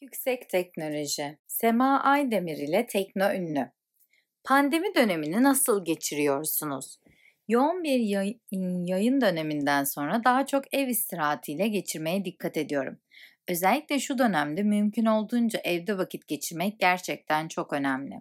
Yüksek teknoloji. Sema Aydemir ile Tekno Ünlü. Pandemi dönemini nasıl geçiriyorsunuz? Yoğun bir yay- yayın döneminden sonra daha çok ev istirahatiyle geçirmeye dikkat ediyorum. Özellikle şu dönemde mümkün olduğunca evde vakit geçirmek gerçekten çok önemli.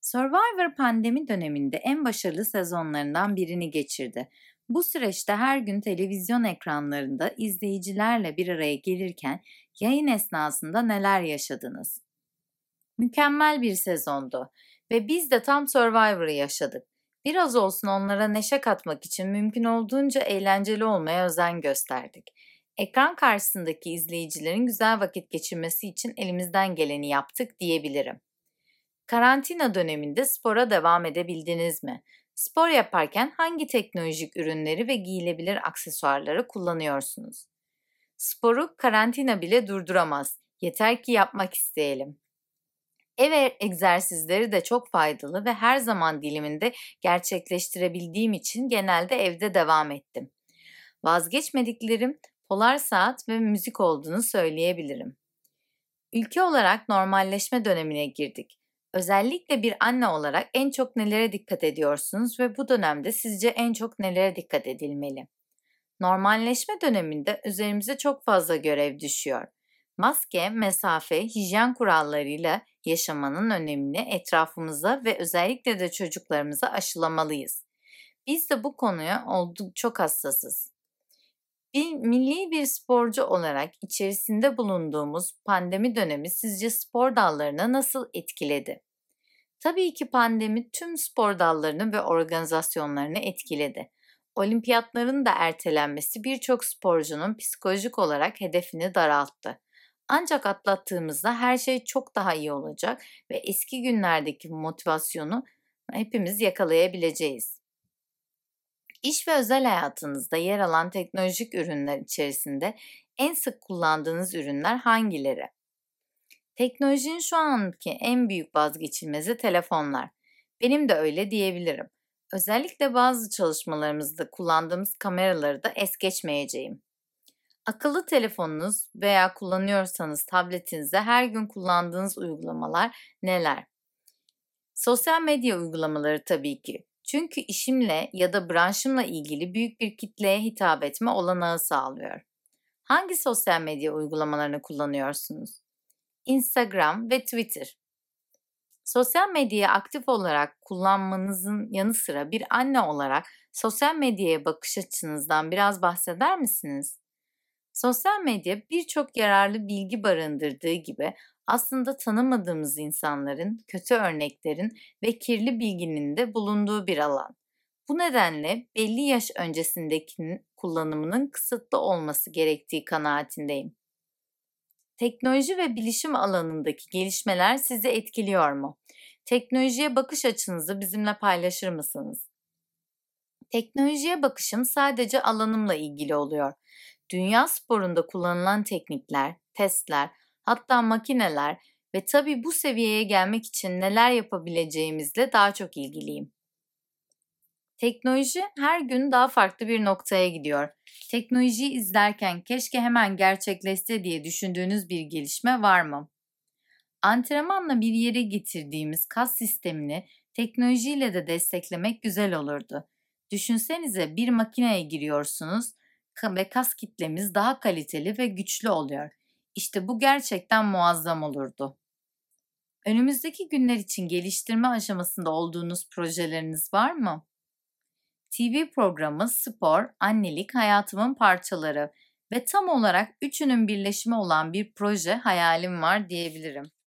Survivor pandemi döneminde en başarılı sezonlarından birini geçirdi. Bu süreçte her gün televizyon ekranlarında izleyicilerle bir araya gelirken yayın esnasında neler yaşadınız? Mükemmel bir sezondu ve biz de tam Survivor'ı yaşadık. Biraz olsun onlara neşe katmak için mümkün olduğunca eğlenceli olmaya özen gösterdik. Ekran karşısındaki izleyicilerin güzel vakit geçirmesi için elimizden geleni yaptık diyebilirim. Karantina döneminde spora devam edebildiniz mi? Spor yaparken hangi teknolojik ürünleri ve giyilebilir aksesuarları kullanıyorsunuz? Sporu karantina bile durduramaz. Yeter ki yapmak isteyelim. Ev egzersizleri de çok faydalı ve her zaman diliminde gerçekleştirebildiğim için genelde evde devam ettim. Vazgeçmediklerim polar saat ve müzik olduğunu söyleyebilirim. Ülke olarak normalleşme dönemine girdik. Özellikle bir anne olarak en çok nelere dikkat ediyorsunuz ve bu dönemde sizce en çok nelere dikkat edilmeli? Normalleşme döneminde üzerimize çok fazla görev düşüyor. Maske, mesafe, hijyen kurallarıyla yaşamanın önemini etrafımıza ve özellikle de çocuklarımıza aşılamalıyız. Biz de bu konuya olduk çok hassasız. Bir milli bir sporcu olarak içerisinde bulunduğumuz pandemi dönemi sizce spor dallarını nasıl etkiledi? Tabii ki pandemi tüm spor dallarını ve organizasyonlarını etkiledi. Olimpiyatların da ertelenmesi birçok sporcunun psikolojik olarak hedefini daralttı. Ancak atlattığımızda her şey çok daha iyi olacak ve eski günlerdeki motivasyonu hepimiz yakalayabileceğiz. İş ve özel hayatınızda yer alan teknolojik ürünler içerisinde en sık kullandığınız ürünler hangileri? Teknolojinin şu anki en büyük vazgeçilmezi telefonlar. Benim de öyle diyebilirim. Özellikle bazı çalışmalarımızda kullandığımız kameraları da es geçmeyeceğim. Akıllı telefonunuz veya kullanıyorsanız tabletinizde her gün kullandığınız uygulamalar neler? Sosyal medya uygulamaları tabii ki. Çünkü işimle ya da branşımla ilgili büyük bir kitleye hitap etme olanağı sağlıyor. Hangi sosyal medya uygulamalarını kullanıyorsunuz? Instagram ve Twitter. Sosyal medyayı aktif olarak kullanmanızın yanı sıra bir anne olarak sosyal medyaya bakış açınızdan biraz bahseder misiniz? Sosyal medya birçok yararlı bilgi barındırdığı gibi aslında tanımadığımız insanların, kötü örneklerin ve kirli bilginin de bulunduğu bir alan. Bu nedenle belli yaş öncesindekinin kullanımının kısıtlı olması gerektiği kanaatindeyim. Teknoloji ve bilişim alanındaki gelişmeler sizi etkiliyor mu? Teknolojiye bakış açınızı bizimle paylaşır mısınız? Teknolojiye bakışım sadece alanımla ilgili oluyor. Dünya sporunda kullanılan teknikler, testler, hatta makineler ve tabii bu seviyeye gelmek için neler yapabileceğimizle daha çok ilgiliyim. Teknoloji her gün daha farklı bir noktaya gidiyor. Teknolojiyi izlerken keşke hemen gerçekleşse diye düşündüğünüz bir gelişme var mı? Antrenmanla bir yere getirdiğimiz kas sistemini teknolojiyle de desteklemek güzel olurdu. Düşünsenize bir makineye giriyorsunuz ve kas kitlemiz daha kaliteli ve güçlü oluyor. İşte bu gerçekten muazzam olurdu. Önümüzdeki günler için geliştirme aşamasında olduğunuz projeleriniz var mı? TV programı, spor, annelik hayatımın parçaları ve tam olarak üçünün birleşimi olan bir proje hayalim var diyebilirim.